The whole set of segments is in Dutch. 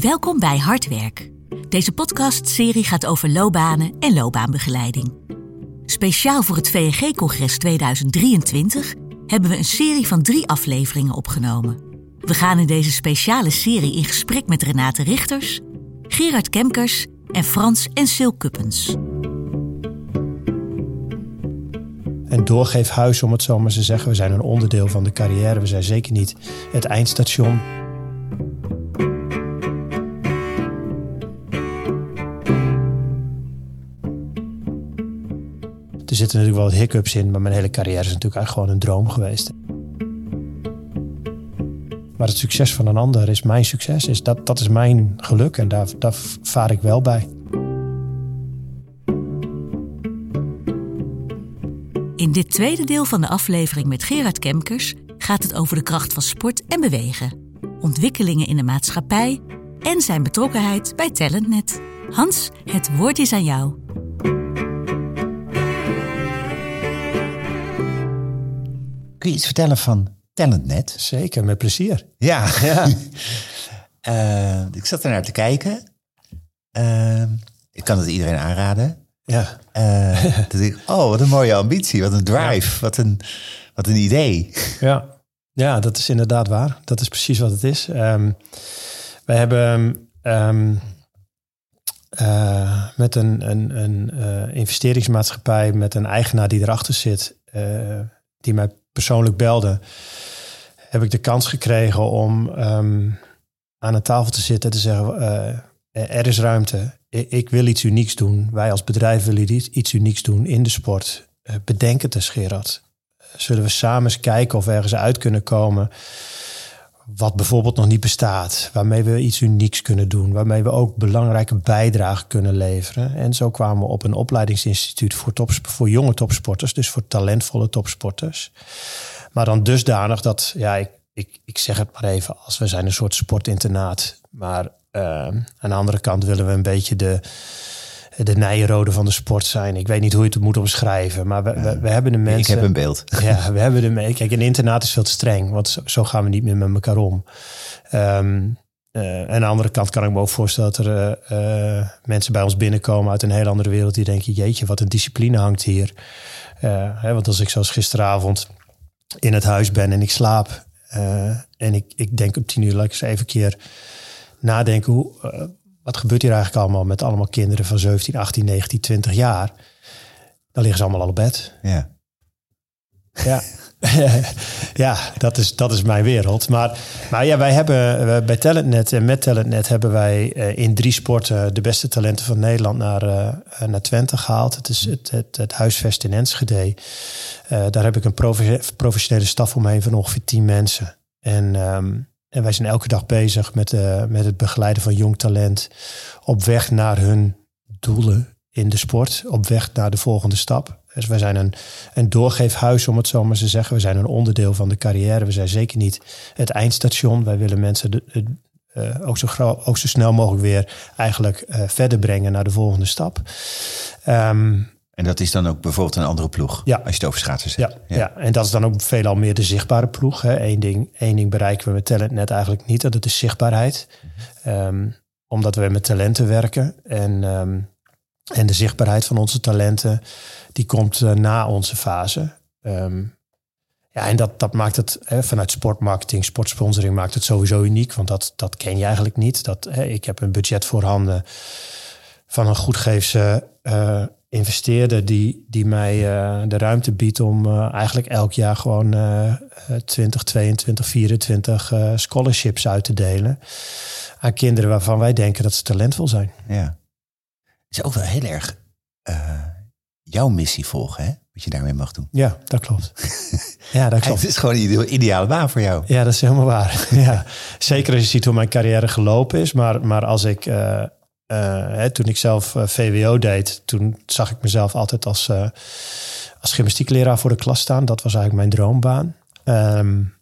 Welkom bij Hardwerk. Deze podcastserie gaat over loopbanen en loopbaanbegeleiding. Speciaal voor het VNG-congres 2023 hebben we een serie van drie afleveringen opgenomen. We gaan in deze speciale serie in gesprek met Renate Richters, Gerard Kemkers en Frans en Sil Kuppens. Een doorgeefhuis, om het zo maar te zeggen. We zijn een onderdeel van de carrière. We zijn zeker niet het eindstation. Er zitten natuurlijk wel wat hiccups in, maar mijn hele carrière is natuurlijk eigenlijk gewoon een droom geweest. Maar het succes van een ander is mijn succes. Is dat, dat is mijn geluk en daar, daar vaar ik wel bij. In dit tweede deel van de aflevering met Gerard Kemkers gaat het over de kracht van sport en bewegen, ontwikkelingen in de maatschappij en zijn betrokkenheid bij Talentnet. Hans, het woord is aan jou. Kun je iets vertellen van Talentnet? Zeker, met plezier. Ja. ja. uh, ik zat er naar te kijken. Uh, ik kan het iedereen aanraden. Ja. Uh, dat ik, oh, wat een mooie ambitie, wat een drive, ja. wat, een, wat een idee. Ja. ja, dat is inderdaad waar. Dat is precies wat het is. Um, wij hebben um, uh, met een, een, een uh, investeringsmaatschappij, met een eigenaar die erachter zit, die mij persoonlijk belde, heb ik de kans gekregen om um, aan een tafel te zitten en te zeggen: er is ruimte ik wil iets unieks doen. Wij als bedrijf willen iets unieks doen in de sport. Bedenk het eens, Gerard. Zullen we samen eens kijken of we ergens uit kunnen komen wat bijvoorbeeld nog niet bestaat, waarmee we iets unieks kunnen doen, waarmee we ook belangrijke bijdrage kunnen leveren. En zo kwamen we op een opleidingsinstituut voor, tops, voor jonge topsporters, dus voor talentvolle topsporters. Maar dan dusdanig dat, ja, ik, ik, ik zeg het maar even, als we zijn een soort sportinternaat, maar uh, aan de andere kant willen we een beetje de, de Nijrode van de sport zijn. Ik weet niet hoe je het moet omschrijven, maar we, we, we hebben de mensen. Ik heb een beeld. Ja, we hebben de Kijk, een internaat is veel te streng, want zo, zo gaan we niet meer met elkaar om. Um, uh, en aan de andere kant kan ik me ook voorstellen dat er uh, mensen bij ons binnenkomen uit een heel andere wereld die denken: jeetje, wat een discipline hangt hier. Hè, want als ik zoals gisteravond in het huis ben en ik slaap en ik, ik denk om tien uur, laat ik eens even een keer nadenken, hoe, wat gebeurt hier eigenlijk allemaal met allemaal kinderen van 17, 18, 19, 20 jaar? Dan liggen ze allemaal al op bed. Ja. Ja. ja, dat is, dat is mijn wereld. Maar, maar ja, wij hebben bij Talentnet en met Talentnet hebben wij in drie sporten de beste talenten van Nederland naar, uh, naar Twente gehaald. Het is het, het, het huisvest in Enschede. Uh, daar heb ik een professionele staf omheen van ongeveer tien mensen. En um, en wij zijn elke dag bezig met, uh, met het begeleiden van jong talent op weg naar hun doelen in de sport, op weg naar de volgende stap. Dus wij zijn een, een doorgeefhuis, om het zo maar te zeggen. We zijn een onderdeel van de carrière. We zijn zeker niet het eindstation. Wij willen mensen uh, ook, zo ook zo snel mogelijk weer eigenlijk uh, verder brengen naar de volgende stap. Um, en dat is dan ook bijvoorbeeld een andere ploeg, ja. als je het over schaatsen zegt. Ja, ja. ja, en dat is dan ook veelal meer de zichtbare ploeg. Hè. Eén, ding, één ding bereiken we met talent net eigenlijk niet, dat is zichtbaarheid. Um, omdat we met talenten werken. En, um, en de zichtbaarheid van onze talenten, die komt uh, na onze fase. Um, ja, en dat, dat maakt het hè, vanuit sportmarketing, sportsponsoring maakt het sowieso uniek. Want dat, dat ken je eigenlijk niet. Dat, hè, ik heb een budget voorhanden van een goedgeefse uh, investeerder die, die mij uh, de ruimte biedt om uh, eigenlijk elk jaar gewoon uh, 20, 22, 24 scholarships uit te delen aan kinderen waarvan wij denken dat ze talentvol zijn. Ja. Is ook wel heel erg jouw missie volgen, hè? Wat je daarmee mag doen. Ja, dat klopt. ja, dat klopt. Het is gewoon een ideale baan voor jou. Ja, dat is helemaal waar. ja. Zeker als je ziet hoe mijn carrière gelopen is. Maar, maar als ik hè, toen ik zelf uh, VWO deed, toen zag ik mezelf altijd als, uh, als gymnastiekleraar voor de klas staan. Dat was eigenlijk mijn droombaan. Um,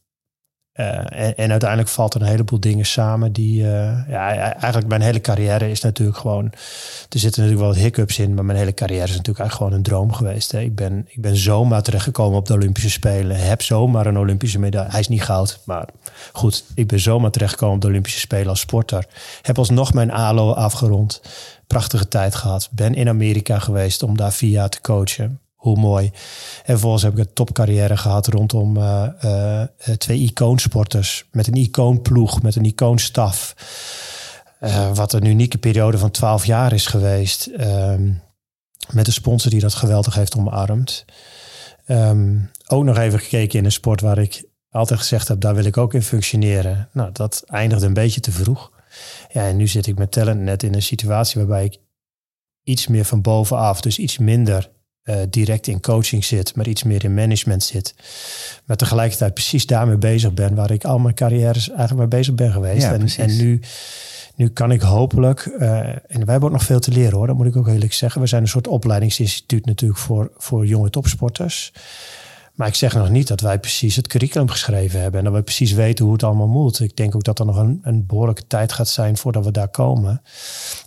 en, en, uiteindelijk valt er een heleboel dingen samen die, ja, eigenlijk mijn hele carrière is natuurlijk gewoon, er zitten natuurlijk wel wat hiccups in, maar mijn hele carrière is natuurlijk eigenlijk gewoon een droom geweest. Hè. Ik, ben, ik ben zomaar terechtgekomen op de Olympische Spelen, heb zomaar een Olympische medaille. Hij is niet goud, maar goed, ik ben zomaar terechtgekomen op de Olympische Spelen als sporter. Heb alsnog mijn ALO afgerond, prachtige tijd gehad. Ben in Amerika geweest om daar jaar te coachen hoe mooi. En vervolgens heb ik een topcarrière gehad rondom uh, uh, twee icoonsporters. Met een icoonploeg, met een icoonstaf. Wat een unieke periode van twaalf jaar is geweest. Um, met een sponsor die dat geweldig heeft omarmd. Um, ook nog even gekeken in een sport waar ik altijd gezegd heb, daar wil ik ook in functioneren. Nou, dat eindigde een beetje te vroeg. Ja, en nu zit ik met talent net in een situatie waarbij ik iets meer van bovenaf, dus iets minder uh, direct in coaching zit, maar iets meer in management zit. Maar tegelijkertijd precies daarmee bezig ben waar ik al mijn carrières eigenlijk mee bezig ben geweest. Ja, en, en nu, nu kan ik hopelijk, uh, en wij hebben ook nog veel te leren hoor, dat moet ik ook eerlijk zeggen. We zijn een soort opleidingsinstituut natuurlijk voor, voor jonge topsporters. Maar ik zeg nog niet dat wij precies het curriculum geschreven hebben en dat we precies weten hoe het allemaal moet. Ik denk ook dat er nog een, een behoorlijke tijd gaat zijn voordat we daar komen.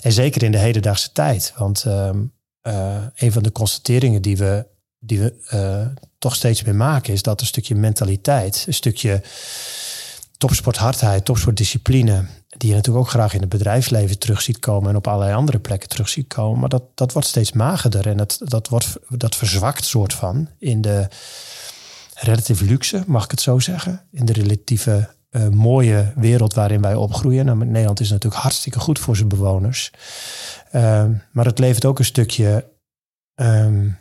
En zeker in de hedendaagse tijd. Want ehm, uh, een van de constateringen die we, die we uh, toch steeds meer maken, is dat een stukje mentaliteit, een stukje topsporthardheid, topsportdiscipline, die je natuurlijk ook graag in het bedrijfsleven terug ziet komen en op allerlei andere plekken terug ziet komen. Maar dat, dat wordt steeds magerder en dat, dat, wordt, dat verzwakt soort van in de relatieve luxe, mag ik het zo zeggen. In de relatieve uh, mooie wereld waarin wij opgroeien. Nou, Nederland is natuurlijk hartstikke goed voor zijn bewoners. Uh, maar het levert ook een stukje um,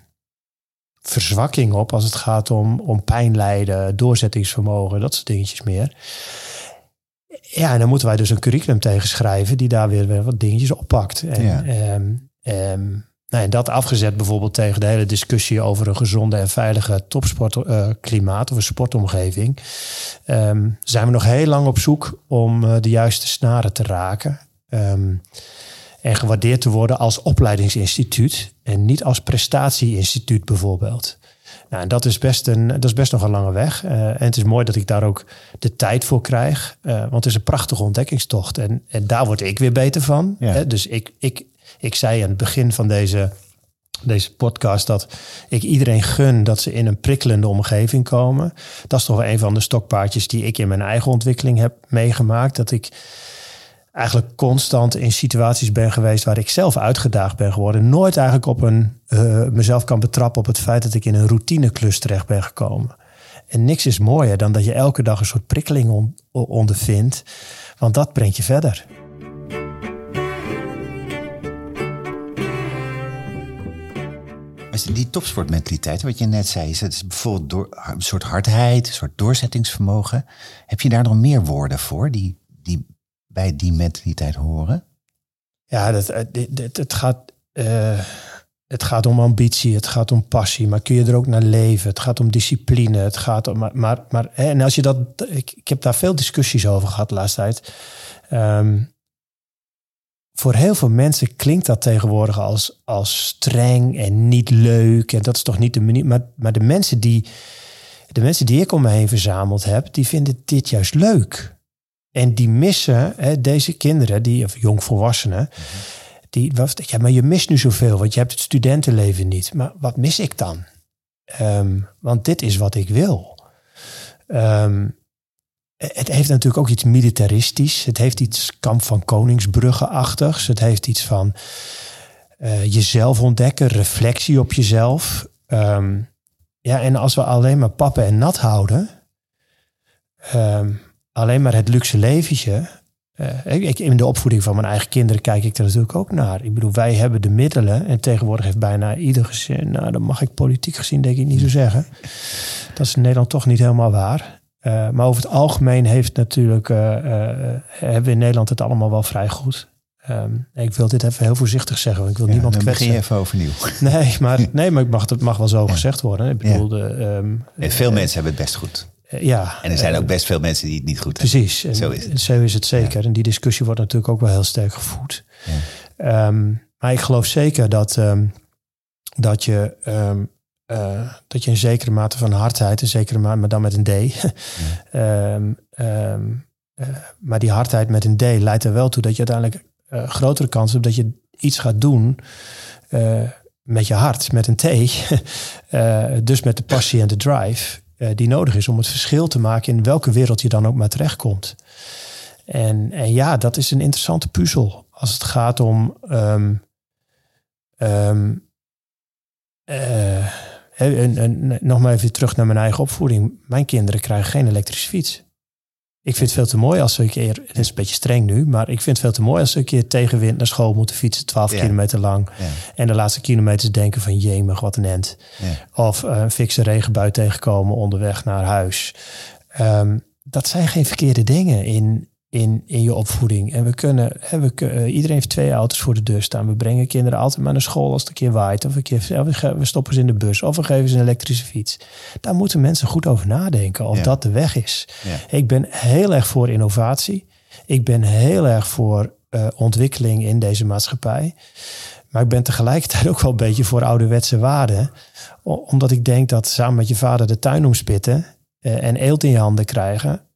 verzwakking op als het gaat om, om pijn lijden, doorzettingsvermogen, dat soort dingetjes meer. Ja, en dan moeten wij dus een curriculum tegenschrijven die daar weer, weer wat dingetjes oppakt. En, ja. um, nou, en dat afgezet bijvoorbeeld tegen de hele discussie over een gezonde en veilige topsportklimaat uh, of een sportomgeving. Um, zijn we nog heel lang op zoek om uh, de juiste snaren te raken. Um, en gewaardeerd te worden als opleidingsinstituut en niet als prestatieinstituut bijvoorbeeld. Nou, en dat is best, een, dat is best nog een lange weg. Uh, en het is mooi dat ik daar ook de tijd voor krijg. Uh, want het is een prachtige ontdekkingstocht. En, en daar word ik weer beter van. Ja. Dus ik, ik, ik zei aan het begin van deze, deze podcast dat ik iedereen gun dat ze in een prikkelende omgeving komen. Dat is toch een van de stokpaardjes die ik in mijn eigen ontwikkeling heb meegemaakt. Dat ik eigenlijk constant in situaties ben geweest waar ik zelf uitgedaagd ben geworden. Nooit eigenlijk op een uh, mezelf kan betrappen op het feit dat ik in een routineklus terecht ben gekomen. En niks is mooier dan dat je elke dag een soort prikkeling on ondervindt, want dat brengt je verder. Die topsportmentaliteit, wat je net zei, is het bijvoorbeeld door, een soort hardheid, een soort doorzettingsvermogen. Heb je daar nog meer woorden voor die, die bij die mentaliteit horen? Ja, dat, het, het, gaat, uh, het gaat om ambitie, het gaat om passie, maar kun je er ook naar leven? Het gaat om discipline, het gaat om. Maar, maar, maar en als je dat. Ik, heb daar veel discussies over gehad de laatste tijd. Um, voor heel veel mensen klinkt dat tegenwoordig als, als streng en niet leuk. En dat is toch niet de manier. Maar, maar de, mensen die, de mensen die ik om me heen verzameld heb, die vinden dit juist leuk. En die missen hè, deze kinderen, die, of jongvolwassenen, die, wat, ja, maar je mist nu zoveel, want je hebt het studentenleven niet. Maar wat mis ik dan? Um, want dit is wat ik wil. Um, het heeft natuurlijk ook iets militaristisch. Het heeft iets kamp van Koningsbrugge-achtigs. Het heeft iets van uh, jezelf ontdekken, reflectie op jezelf. Um, ja, en als we alleen maar pappen en nat houden, um, alleen maar het luxe leventje. Ik, in de opvoeding van mijn eigen kinderen kijk ik er natuurlijk ook naar. Ik bedoel, wij hebben de middelen. En tegenwoordig heeft bijna ieder gezin. Nou, dan mag ik politiek gezien denk ik niet zo zeggen. Dat is in Nederland toch niet helemaal waar. Uh, maar over het algemeen heeft natuurlijk, uh, hebben we in Nederland het allemaal wel vrij goed. Um, ik wil dit even heel voorzichtig zeggen, want ik wil ja, niemand dan kwetsen. begin je even overnieuw. Nee, maar, nee, maar ik mag, het mag wel zo ja. gezegd worden. Ik bedoel, de, um, en veel mensen hebben het best goed. ja. En er zijn ook best veel mensen die het niet goed precies, hebben. Precies. Zo is het. Zo is het zeker. En die discussie wordt natuurlijk ook wel heel sterk gevoed. Um, maar ik geloof zeker dat, dat je uh, dat je een zekere mate van hardheid, een zekere mate, maar dan met een D, um, ehm, eh, maar die hardheid met een D leidt er wel toe dat je uiteindelijk uh, grotere kans hebt dat je iets gaat doen met je hart, met een T. dus met de passie en de drive die nodig is om het verschil te maken in welke wereld je dan ook maar terechtkomt. En, en ja, dat is een interessante puzzel als het gaat om um, en, en, nog maar even terug naar mijn eigen opvoeding. Mijn kinderen krijgen geen elektrische fiets. Ik vind het veel te mooi als ze een keer, het is een beetje streng nu, maar ik vind het veel te mooi als ze een keer tegenwind naar school moeten fietsen, 12 kilometer lang. En de laatste kilometers denken van jemig, wat een end. Of uh, een fikse regenbui tegenkomen onderweg naar huis. Um, dat zijn geen verkeerde dingen in, in, in je opvoeding. En we kunnen, hè, we, uh, iedereen heeft twee auto's voor de deur staan. We brengen kinderen altijd maar naar school als het een keer waait. Of een keer, we, stoppen ze in de bus. Of we geven ze een elektrische fiets. Daar moeten mensen goed over nadenken of dat de weg is. Ik ben heel erg voor innovatie. Ik ben heel erg voor uh, ontwikkeling in deze maatschappij. Maar ik ben tegelijkertijd ook wel een beetje voor ouderwetse waarden. Omdat ik denk dat samen met je vader de tuin omspitten uh, en eelt in je handen krijgen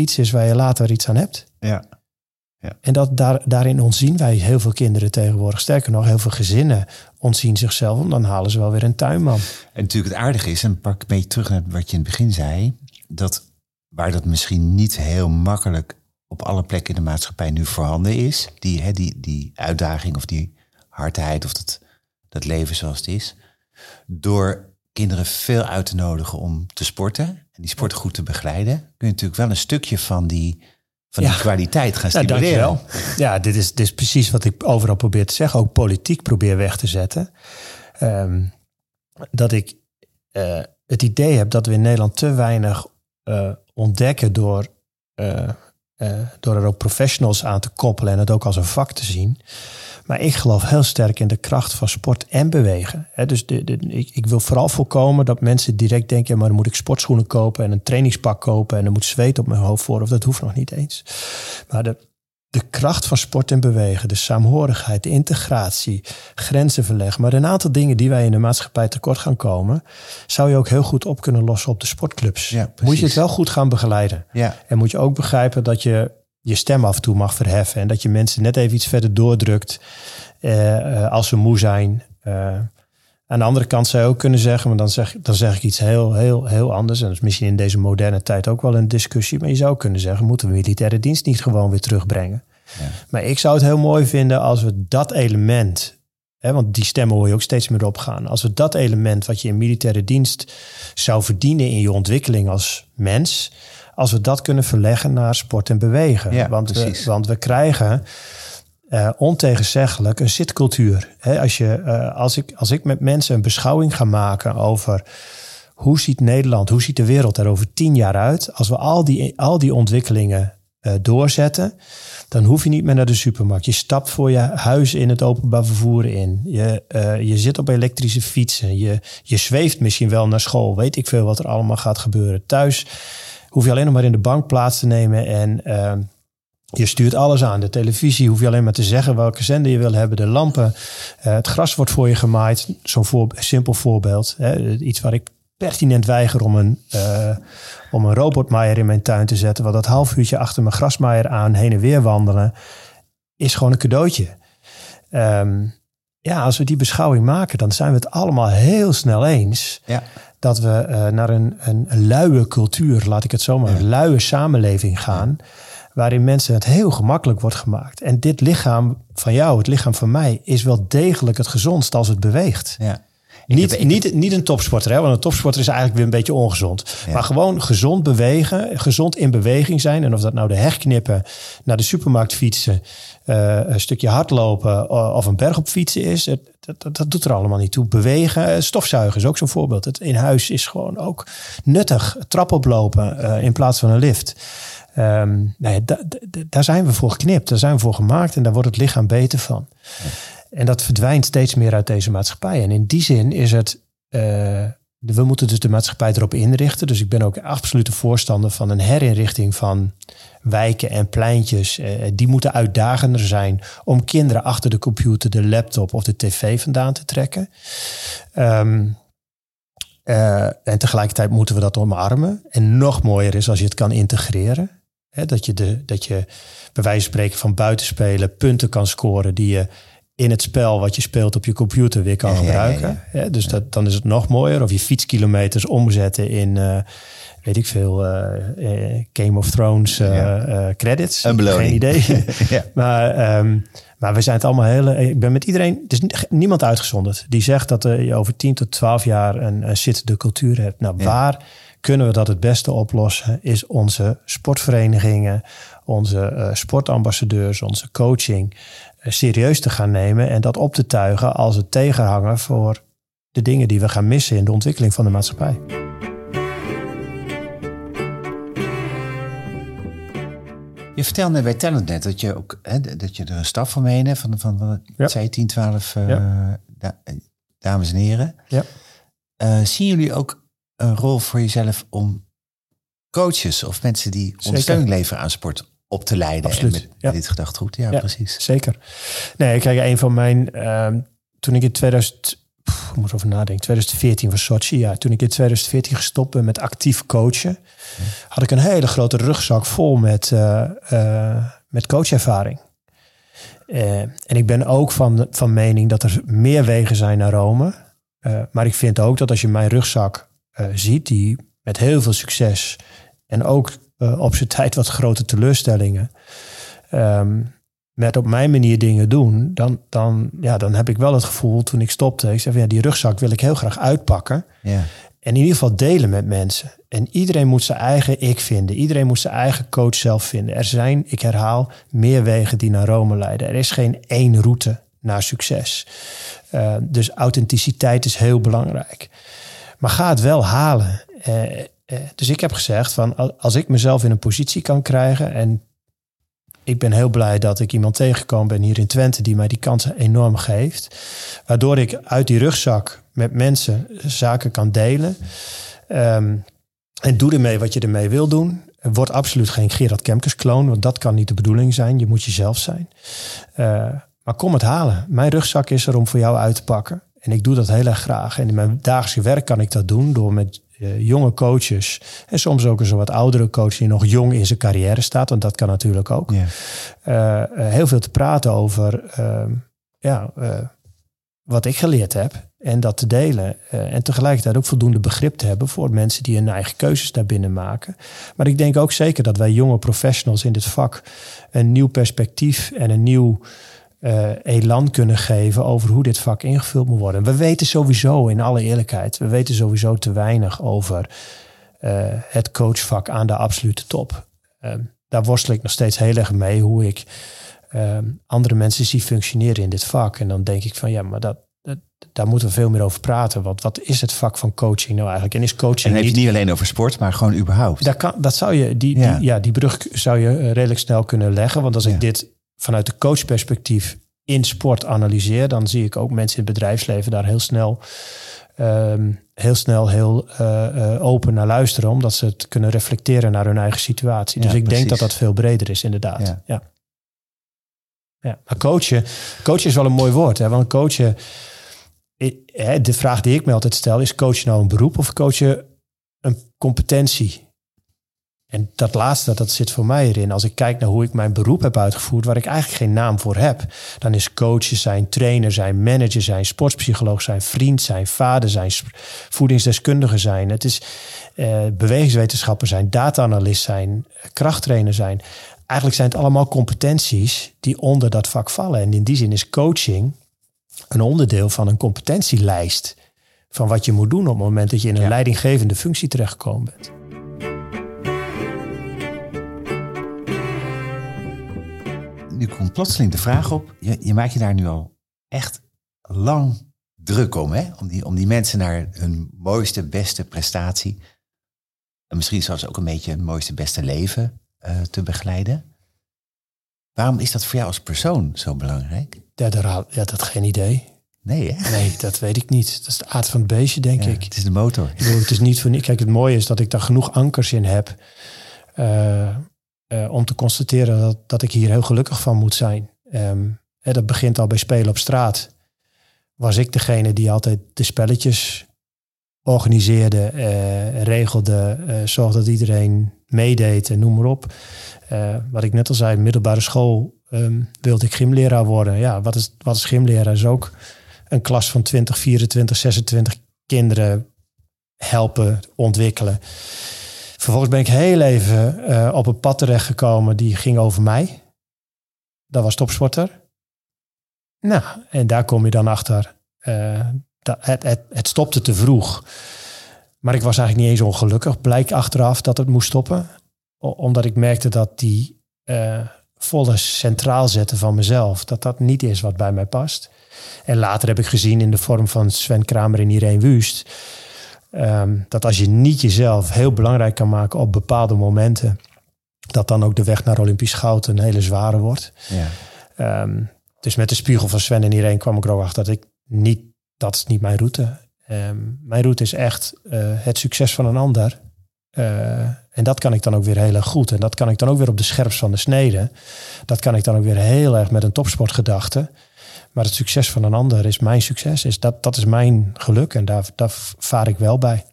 iets is waar je later iets aan hebt. Ja. ja. En dat, daar, daarin ontzien wij heel veel kinderen tegenwoordig. Sterker nog, heel veel gezinnen ontzien zichzelf. En dan halen ze wel weer een tuinman. En natuurlijk het aardige is, en pak een beetje terug naar wat je in het begin zei. Dat waar dat misschien niet heel makkelijk op alle plekken in de maatschappij nu voorhanden is. Die, hè, die, die uitdaging of die hardheid of dat, dat leven zoals het is. Door kinderen veel uit te nodigen om te sporten en die sport goed te begeleiden, kun je natuurlijk wel een stukje van die, van die kwaliteit gaan stimuleren. Ja, ja dit, is, dit is precies wat ik overal probeer te zeggen, ook politiek probeer weg te zetten. Ehm, dat ik uh, het idee heb dat we in Nederland te weinig uh, ontdekken door, uh, door er ook professionals aan te koppelen en het ook als een vak te zien. Maar ik geloof heel sterk in de kracht van sport en bewegen. dus de, de, ik, ik, wil vooral voorkomen dat mensen direct denken: maar dan moet ik sportschoenen kopen en een trainingspak kopen en dan moet zweet op mijn hoofd voor. Of dat hoeft nog niet eens. Maar de, de kracht van sport en bewegen, de saamhorigheid, de integratie, grenzen verleggen. Maar een aantal dingen die wij in de maatschappij tekort gaan komen, zou je ook heel goed op kunnen lossen op de sportclubs. Ja, moet je het wel goed gaan begeleiden. Ja. En moet je ook begrijpen dat je je stem af en toe mag verheffen. En dat je mensen net even iets verder doordrukt uh, als ze moe zijn. Uh, aan de andere kant zou je ook kunnen zeggen, maar dan zeg, dan zeg ik iets heel, heel, heel anders. En dat is misschien in deze moderne tijd ook wel een discussie. Maar je zou kunnen zeggen, moeten we militaire dienst niet gewoon weer terugbrengen? Ja. Maar ik zou het heel mooi vinden als we dat element, hè, want die stemmen hoor je ook steeds meer opgaan. Als we dat element wat je in militaire dienst zou verdienen in je ontwikkeling als mens, als we dat kunnen verleggen naar sport en bewegen. Ja, want, we, want we krijgen uh, ontegenzeggelijk een zitcultuur. als, je, uh, als, ik, als ik met mensen een beschouwing ga maken over hoe ziet Nederland, hoe ziet de wereld er over tien jaar uit, als we al die, al die ontwikkelingen uh, doorzetten, dan hoef je niet meer naar de supermarkt. Je stapt voor je huis in het openbaar vervoer in. Je, je zit op elektrische fietsen. Je, je zweeft misschien wel naar school. Weet ik veel wat er allemaal gaat gebeuren. Thuis hoef je alleen nog maar in de bank plaats te nemen en uh, je stuurt alles aan. De televisie hoef je alleen maar te zeggen welke zender je wil hebben. De lampen, uh, het gras wordt voor je gemaaid. Zo'n simpel voorbeeld. Hè. Iets waar ik pertinent weiger om een, uh, om een robotmaaier in mijn tuin te zetten. Want dat half uurtje achter mijn grasmaaier aan heen en weer wandelen is gewoon een cadeautje. Um, ja, als we die beschouwing maken, dan zijn we het allemaal heel snel eens. Ja dat we uh, naar een, een, luie cultuur, laat ik het zo maar, een luie samenleving gaan. Waarin mensen het heel gemakkelijk wordt gemaakt. En dit lichaam van jou, het lichaam van mij, is wel degelijk het gezondst als het beweegt. Ja. Niet, niet, niet een topsporter, hè? want een topsporter is eigenlijk weer een beetje ongezond. Maar gewoon gezond bewegen, gezond in beweging zijn. En of dat nou de herknippen, naar de supermarkt fietsen, uh, een stukje hardlopen of een berg op fietsen is. Dat, dat, dat, doet er allemaal niet toe. Bewegen, eh, stofzuigen is ook zo'n voorbeeld. Het in huis is gewoon ook nuttig. Trap oplopen uh, in plaats van een lift. Um, nee, daar zijn we voor geknipt, daar zijn we voor gemaakt en daar wordt het lichaam beter van. En dat verdwijnt steeds meer uit deze maatschappij. En in die zin is het. Uh, we moeten dus de maatschappij erop inrichten. Dus ik ben ook absoluut een voorstander van een herinrichting van wijken en pleintjes. Uh, die moeten uitdagender zijn om kinderen achter de computer, de laptop of de tv vandaan te trekken. Uh, en tegelijkertijd moeten we dat omarmen. En nog mooier is als je het kan integreren. Dat, je de, dat je bij wijze van spreken van buitenspelen punten kan scoren die je in het spel wat je speelt op je computer weer kan gebruiken. Ja, dus dat, dan is het nog mooier. Of je fietskilometers omzetten in, uh, weet ik veel, uh, Game of Thrones credits. Een beloning. Geen idee. maar, um, maar we zijn het allemaal hele. Ik ben met iedereen. Er is niemand uitgezonderd die zegt dat je over 10 tot 12 jaar een, een zittende cultuur hebt. Nou, waar kunnen we dat het beste oplossen? Is onze sportverenigingen, onze sportambassadeurs, onze coaching serieus te gaan nemen en dat op te tuigen als het tegenhanger voor de dingen die we gaan missen in de ontwikkeling van de maatschappij. Je vertelde bij Talent net dat je ook hè, dat je er een staf van meeneemt van, van, van ja. zei 10, 12 uh, ja. dames en heren. Ja. Uh, zien jullie ook een rol voor jezelf om coaches of mensen die ondersteuning leveren aan sport op te leiden. Absoluut. En met ja. dit gedachtegoed, ja, ja, precies. Zeker. Nee, kijk, een van mijn... Uh, toen ik in 2000... Pff, ik moet over nadenken. 2014 was Sochi. Ja, toen ik in 2014 gestopt ben met actief coachen... Had ik een hele grote rugzak vol met, uh, uh, met coachervaring. Uh, en ik ben ook van, van mening dat er meer wegen zijn naar Rome. maar ik vind ook dat als je mijn rugzak ziet... die met heel veel succes en ook uh, op zijn tijd wat grote teleurstellingen. Um, met op mijn manier dingen doen, dan, dan, ja, dan heb ik wel het gevoel toen ik stopte. Ik zei van ja, die rugzak wil ik heel graag uitpakken. Ja. En in ieder geval delen met mensen. En iedereen moet zijn eigen ik vinden. Iedereen moet zijn eigen coach zelf vinden. Er zijn, ik herhaal, meer wegen die naar Rome leiden. Er is geen één route naar succes. Uh, dus authenticiteit is heel belangrijk. Maar ga het wel halen. Uh, eh, dus ik heb gezegd van als ik mezelf in een positie kan krijgen en ik ben heel blij dat ik iemand tegengekomen ben hier in Twente die mij die kansen enorm geeft. Waardoor ik uit die rugzak met mensen zaken kan delen. Um, en doe ermee wat je ermee wil doen. Word absoluut geen Gerard Kemkes kloon, want dat kan niet de bedoeling zijn. Je moet jezelf zijn. Uh, maar kom het halen. Mijn rugzak is er om voor jou uit te pakken. En ik doe dat heel erg graag. En in mijn dagelijkse werk kan ik dat doen door met uh, jonge coaches en soms ook een wat oudere coach die nog jong in zijn carrière staat, want dat kan natuurlijk ook. Ja. Uh, heel veel te praten over ja, wat ik geleerd heb en dat te delen. en tegelijkertijd ook voldoende begrip te hebben voor mensen die hun eigen keuzes daarbinnen maken. Maar ik denk ook zeker dat wij jonge professionals in dit vak een nieuw perspectief en een nieuw uh, elan kunnen geven over hoe dit vak ingevuld moet worden. We weten sowieso, in alle eerlijkheid, we weten sowieso te weinig over uh, het coachvak aan de absolute top. Uh, daar worstel ik nog steeds heel erg mee hoe ik ehm, andere mensen zie functioneren in dit vak. En dan denk ik van ja, maar dat, dat, daar moeten we veel meer over praten. Want wat is het vak van coaching nou eigenlijk? En is coaching. En dan niet, niet alleen over sport, maar gewoon überhaupt. Dat, kan, dat zou je, die, ja. Die, ja, die brug zou je redelijk snel kunnen leggen. Want als ja. ik dit vanuit de coachperspectief in sport analyseer, dan zie ik ook mensen in het bedrijfsleven daar heel snel, um, heel, snel heel uh, uh, open naar luisteren, omdat ze het kunnen reflecteren naar hun eigen situatie. Dus ik precies. denk dat dat veel breder is, inderdaad. Ja. ja. ja. Maar coachen, coachen is wel een mooi woord, hè? want coachen, de vraag die ik me altijd stel, is coachen nou een beroep of coachen een competentie? En dat laatste, dat zit voor mij erin. Als ik kijk naar hoe ik mijn beroep heb uitgevoerd, waar ik eigenlijk geen naam voor heb, dan is coachen zijn, trainer zijn, manager zijn, sportpsycholoog zijn, vriend zijn, vader zijn, voedingsdeskundige zijn. Het is uh, bewegingswetenschapper zijn, data-analyst zijn, krachttrainer zijn. Eigenlijk zijn het allemaal competenties die onder dat vak vallen. En in die zin is coaching een onderdeel van een competentielijst van wat je moet doen op het moment dat je in een ja. leidinggevende functie terechtgekomen bent. Nu komt plotseling de vraag op. Je, je maakt je daar nu al echt lang druk om, hè? Om die, om die mensen naar hun mooiste, beste prestatie. En misschien zelfs ook een beetje een mooiste, beste leven uh, te begeleiden. Waarom is dat voor jou als persoon zo belangrijk? Ja, daar, ja dat geen idee. Nee, hè? Nee, dat weet ik niet. Dat is de aard van het beestje, denk ja, ik. Het is de motor. Ik bedoel, het is niet voor Kijk, het mooie is dat ik daar genoeg ankers in heb. Uh, uh, om te constateren dat, dat ik hier heel gelukkig van moet zijn. Um, hè, dat begint al bij spelen op straat. Was ik degene die altijd de spelletjes organiseerde, eh, regelde, uh, zorgde dat iedereen meedeed en noem maar op. Wat ik net al zei, middelbare school um, wilde ik gymleraar worden. Ja, wat is, wat is gymleraar? Is ook een klas van 20, 24, 26 kinderen helpen ontwikkelen. Vervolgens ben ik heel even uh, op een pad terechtgekomen die ging over mij. Dat was topsporter. Nou, en daar kom je dan achter. Uh, dat, het, het, het stopte te vroeg. Maar ik was eigenlijk niet eens ongelukkig. Blijk achteraf dat het moest stoppen. Omdat ik merkte dat die uh, volle centraal zetten van mezelf, dat dat niet is wat bij mij past. En later heb ik gezien in de vorm van Sven Kramer en Irene Wust Um, dat als je niet jezelf heel belangrijk kan maken op bepaalde momenten, dat dan ook de weg naar Olympisch goud een hele zware wordt. Ja. Um, dus met de spiegel van Sven en Irene kwam ik er ook achter dat ik niet, dat is niet mijn route. Um, mijn route is echt uh, het succes van een ander. Uh, en dat kan ik dan ook weer heel erg goed. En dat kan ik dan ook weer op de scherps van de snede. Dat kan ik dan ook weer heel erg met een topsportgedachte. Maar het succes van een ander is mijn succes. Is dat, dat is mijn geluk en daar, daar vaar ik wel bij.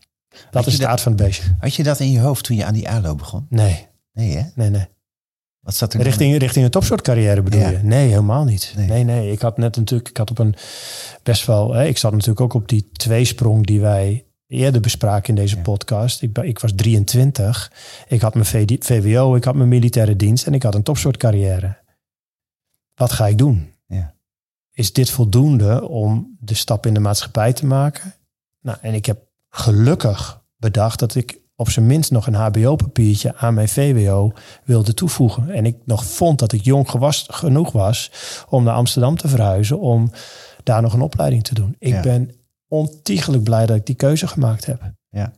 Dat is de aard van het beestje. Had je dat in je hoofd toen je aan die ALO begon? Nee. Nee, hè? Nee, nee. Wat zat er richting, richting een topsoortcarrière bedoel je? Nee, helemaal niet. Nee. nee. nee, Ik had net natuurlijk, ik had op een best wel, hè, ik zat natuurlijk ook op die tweesprong die wij eerder bespraken in deze podcast. Ik, ik was 23, ik had mijn VWO, ik had mijn militaire dienst en ik had een topsoortcarrière. Wat ga ik doen? Is dit voldoende om de stap in de maatschappij te maken? Nou, en ik heb gelukkig bedacht dat ik op zijn minst nog een HBO-papiertje aan mijn VWO wilde toevoegen. En ik nog vond dat ik jong gewas, genoeg was om naar Amsterdam te verhuizen, om daar nog een opleiding te doen. Ik ben ontiegelijk blij dat ik die keuze gemaakt heb. Ja.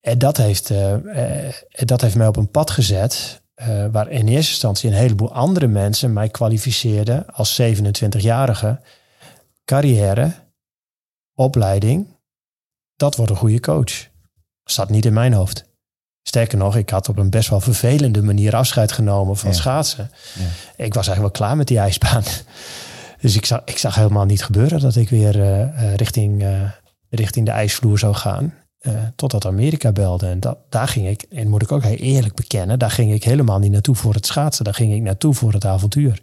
En dat heeft, uh, uh, dat heeft mij op een pad gezet uh, waar in eerste instantie een heleboel andere mensen mij kwalificeerden als 27-jarige. Carrière, opleiding, dat wordt een goede coach. Zat niet in mijn hoofd. Sterker nog, ik had op een best wel vervelende manier afscheid genomen van schaatsen. Ja. Ik was eigenlijk wel klaar met die ijsbaan. Dus ik zag, ik zag helemaal niet gebeuren dat ik weer uh, richting, uh, richting de ijsvloer zou gaan. Uh, totdat Amerika belde. En dat, daar ging ik, en moet ik ook heel eerlijk bekennen, daar ging ik helemaal niet naartoe voor het schaatsen. Daar ging ik naartoe voor het avontuur.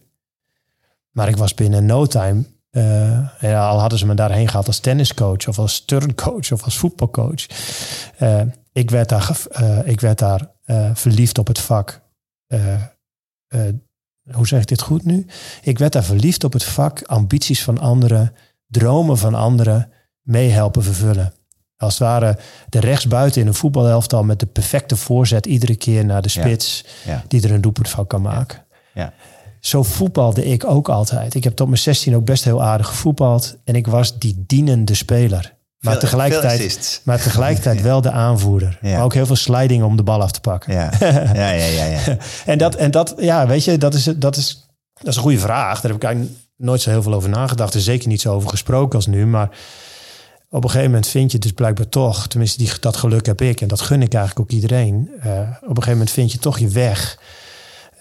Maar ik was binnen no time, uh, al hadden ze me daarheen gehaald als tenniscoach of als turncoach of als voetbalcoach. Uh, ik werd daar, ik werd daar verliefd op het vak. hoe zeg ik dit goed nu? Ik werd daar verliefd op het vak, ambities van anderen, dromen van anderen meehelpen vervullen. Als het ware de rechtsbuiten in een voetbalelftal met de perfecte voorzet iedere keer naar de spits die er een doelpunt van kan maken. Ja. Zo voetbalde ik ook altijd. Ik heb tot mijn 16 ook best heel aardig gevoetbald en ik was die dienende speler. Maar tegelijkertijd, maar tegelijkertijd wel de aanvoerder. Maar ook heel veel sliding om de bal af te pakken. Ja, ja, ja. ja, ja. en, dat, en dat, ja, weet je, dat is, dat, is, dat is een goede vraag. Daar heb ik eigenlijk nooit zo heel veel over nagedacht. Er zeker niet zo over gesproken als nu. Maar op een gegeven moment vind je dus blijkbaar toch, tenminste die, dat geluk heb ik en dat gun ik eigenlijk ook iedereen. Uh, op een gegeven moment vind je toch je weg.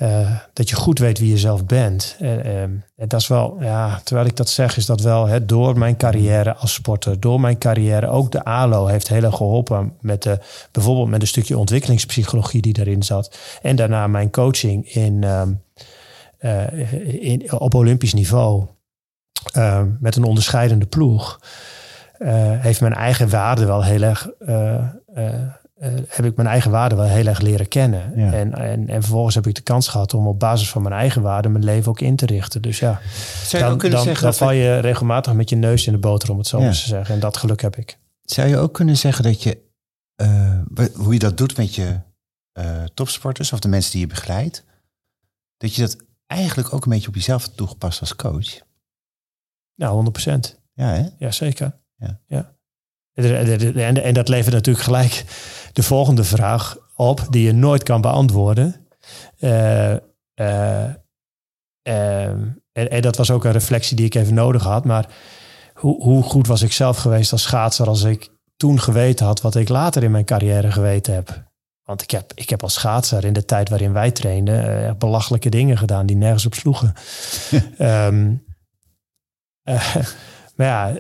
Uh, dat je goed weet wie je zelf bent. Uh, en dat is wel, ja, terwijl ik dat zeg, is dat wel hè, door mijn carrière als sporter, door mijn carrière, ook de ALO heeft heel erg geholpen met de, bijvoorbeeld met een stukje ontwikkelingspsychologie die daarin zat. En daarna mijn coaching in, um, in op Olympisch niveau met een onderscheidende ploeg. Uh, heeft mijn eigen waarde wel heel erg. Uh, uh, heb ik mijn eigen waarde wel heel erg leren kennen. En, en, en vervolgens heb ik de kans gehad om op basis van mijn eigen waarde mijn leven ook in te richten. Dus ja, Zou je dan, ook kunnen dan, zeggen dan val je regelmatig met je neus in de boter, om het zo ja. eens te zeggen. En dat geluk heb ik. Zou je ook kunnen zeggen dat je, hoe je dat doet met je topsporters of de mensen die je begeleidt, dat je dat eigenlijk ook een beetje op jezelf toegepast als coach? Nou, 100 procent. Ja, hè? Ja, zeker. Ja. ja. En, en dat levert natuurlijk gelijk de volgende vraag op, die je nooit kan beantwoorden. Uh, uh, uh, en, en, dat was ook een reflectie die ik even nodig had. Maar hoe, hoe goed was ik zelf geweest als schaatser als ik toen geweten had wat ik later in mijn carrière geweten heb? Want ik heb, ik heb als schaatser in de tijd waarin wij trainden belachelijke dingen gedaan die nergens op sloegen. um, Maar ja,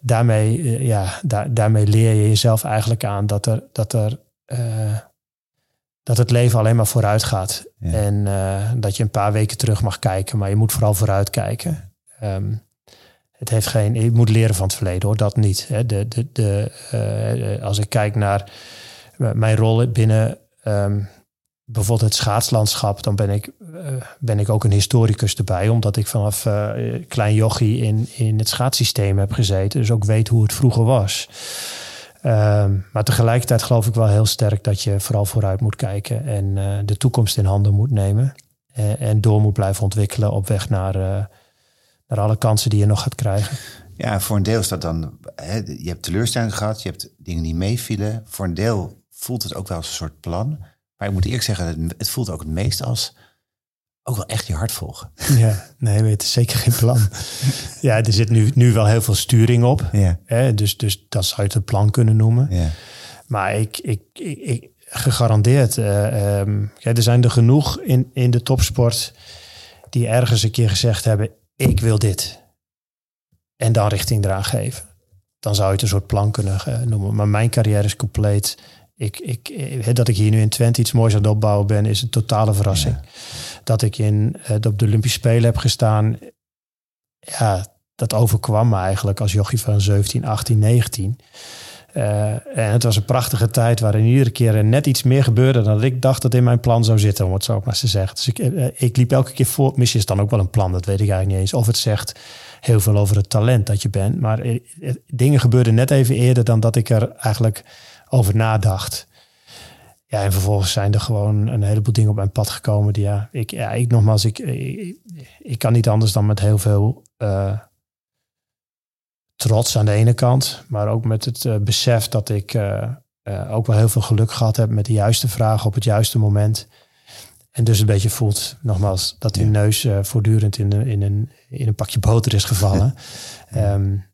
daarmee, ja daarmee leer je jezelf eigenlijk aan dat er, dat er dat het leven alleen maar vooruit gaat. En dat je een paar weken terug mag kijken, maar je moet vooral vooruit kijken. Ehm, het heeft geen, je moet leren van het verleden hoor, dat niet. Hè. De, de, de, als ik kijk naar mijn rol binnen ehm, bijvoorbeeld het schaatslandschap, dan ben ik, uh, ben ik ook een historicus erbij, omdat ik vanaf uh, klein jochie in, in het schaatssysteem heb gezeten, dus ook weet hoe het vroeger was. Um, maar tegelijkertijd geloof ik wel heel sterk dat je vooral vooruit moet kijken en uh, de toekomst in handen moet nemen. En, en, door moet blijven ontwikkelen op weg naar, naar alle kansen die je nog gaat krijgen. Ja, voor een deel is dat dan, hè, je hebt teleurstelling gehad, je hebt dingen die meevielen. Voor een deel voelt het ook wel als een soort plan. Maar ik moet eerlijk zeggen, het voelt ook het meest als ook wel echt je hart volgen. Ja, nee, het is zeker geen plan. ja, er zit nu, nu wel heel veel sturing op. Ja. Hè, dus, dus dat zou je het plan kunnen noemen. Ja. Maar ik, ik, ik, gegarandeerd, uh, um, er zijn er genoeg in, in de topsport die ergens een keer gezegd hebben, ik wil dit. En dan richting eraan geven. Dan zou je het een soort plan kunnen uh, noemen. Maar mijn carrière is compleet ik, ik, eh, dat ik hier nu in Twente iets moois aan het opbouwen ben, is een totale verrassing. Dat ik in, uh, op de Olympische Spelen heb gestaan, ja, dat overkwam me eigenlijk als jochie van 17, 18, 19. Uh, en het was een prachtige tijd waarin iedere keer er net iets meer gebeurde dan ik dacht dat in mijn plan zou zitten, om het zo maar eens te zeggen. Dus ik, uh, ik liep elke keer voor. Misschien is het dan ook wel een plan, dat weet ik eigenlijk niet eens. Of het zegt heel veel over het talent dat je bent. Maar dingen gebeurden net even eerder dan dat ik er eigenlijk over nadacht. Ja, en vervolgens zijn er gewoon een heleboel dingen op mijn pad gekomen. Die ja, ik, ja, ik nogmaals, ik, ik, kan niet anders dan met heel veel uh, trots aan de ene kant, maar ook met het uh, besef dat ik uh, ook wel heel veel geluk gehad heb met de juiste vragen op het juiste moment. En dus een beetje voelt, nogmaals, dat die neus voortdurend in, de, in, een, in een pakje boter is gevallen. um, Eh,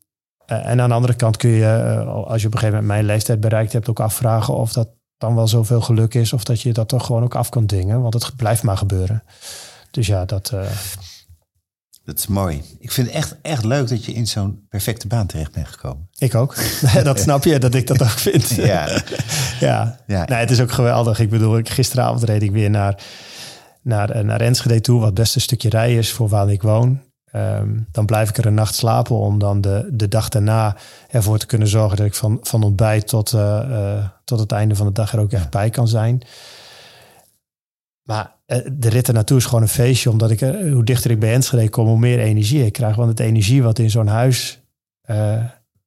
en aan de andere kant kun je, eh, als je op een gegeven moment mijn leeftijd bereikt hebt, ook afvragen of dat dan wel zoveel geluk is. Of dat je dat toch gewoon ook af kan dingen. Want het blijft maar gebeuren. Dus ja, dat. Uh... Dat is mooi. Ik vind het echt, echt leuk dat je in zo'n perfecte baan terecht bent gekomen. Ik ook. dat snap je, dat ik dat ook vind. ja. ja. ja. Nee, het is ook geweldig. Ik bedoel, gisteravond reed ik weer naar, naar, naar Enschede toe, wat best een stukje rij is voor waar ik woon. Ehm, dan blijf ik er een nacht slapen om dan de, de dag daarna ervoor te kunnen zorgen dat ik van, van ontbijt tot, uh, uh, tot het einde van de dag er ook echt bij kan zijn. Maar uh, de rit er naartoe is gewoon een feestje, omdat ik, hoe dichter ik bij Enschede kom, hoe meer energie ik krijg. Want het energie wat in zo'n huis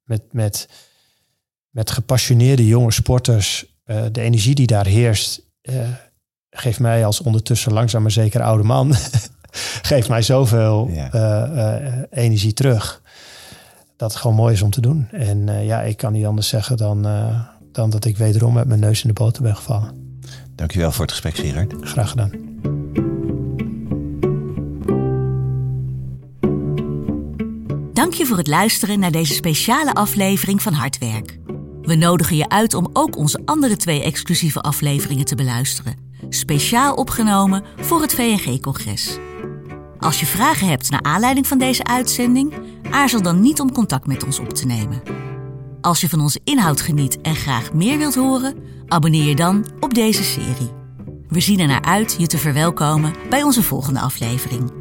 met, met, met gepassioneerde jonge sporters, de energie die daar heerst, geeft mij als ondertussen langzaam maar zeker oude man geeft mij zoveel uh, energie terug. Dat het gewoon mooi is om te doen. En uh, ja, ik kan niet anders zeggen dan, dan dat ik wederom met mijn neus in de boter ben gevallen. Dankjewel voor het gesprek, Gerard. Graag gedaan. Dank je voor het luisteren naar deze speciale aflevering van Hardwerk. We nodigen je uit om ook onze andere twee exclusieve afleveringen te beluisteren. Speciaal opgenomen voor het VNG-congres. Als je vragen hebt naar aanleiding van deze uitzending, aarzel dan niet om contact met ons op te nemen. Als je van onze inhoud geniet en graag meer wilt horen, abonneer je dan op deze serie. We zien er naar uit je te verwelkomen bij onze volgende aflevering.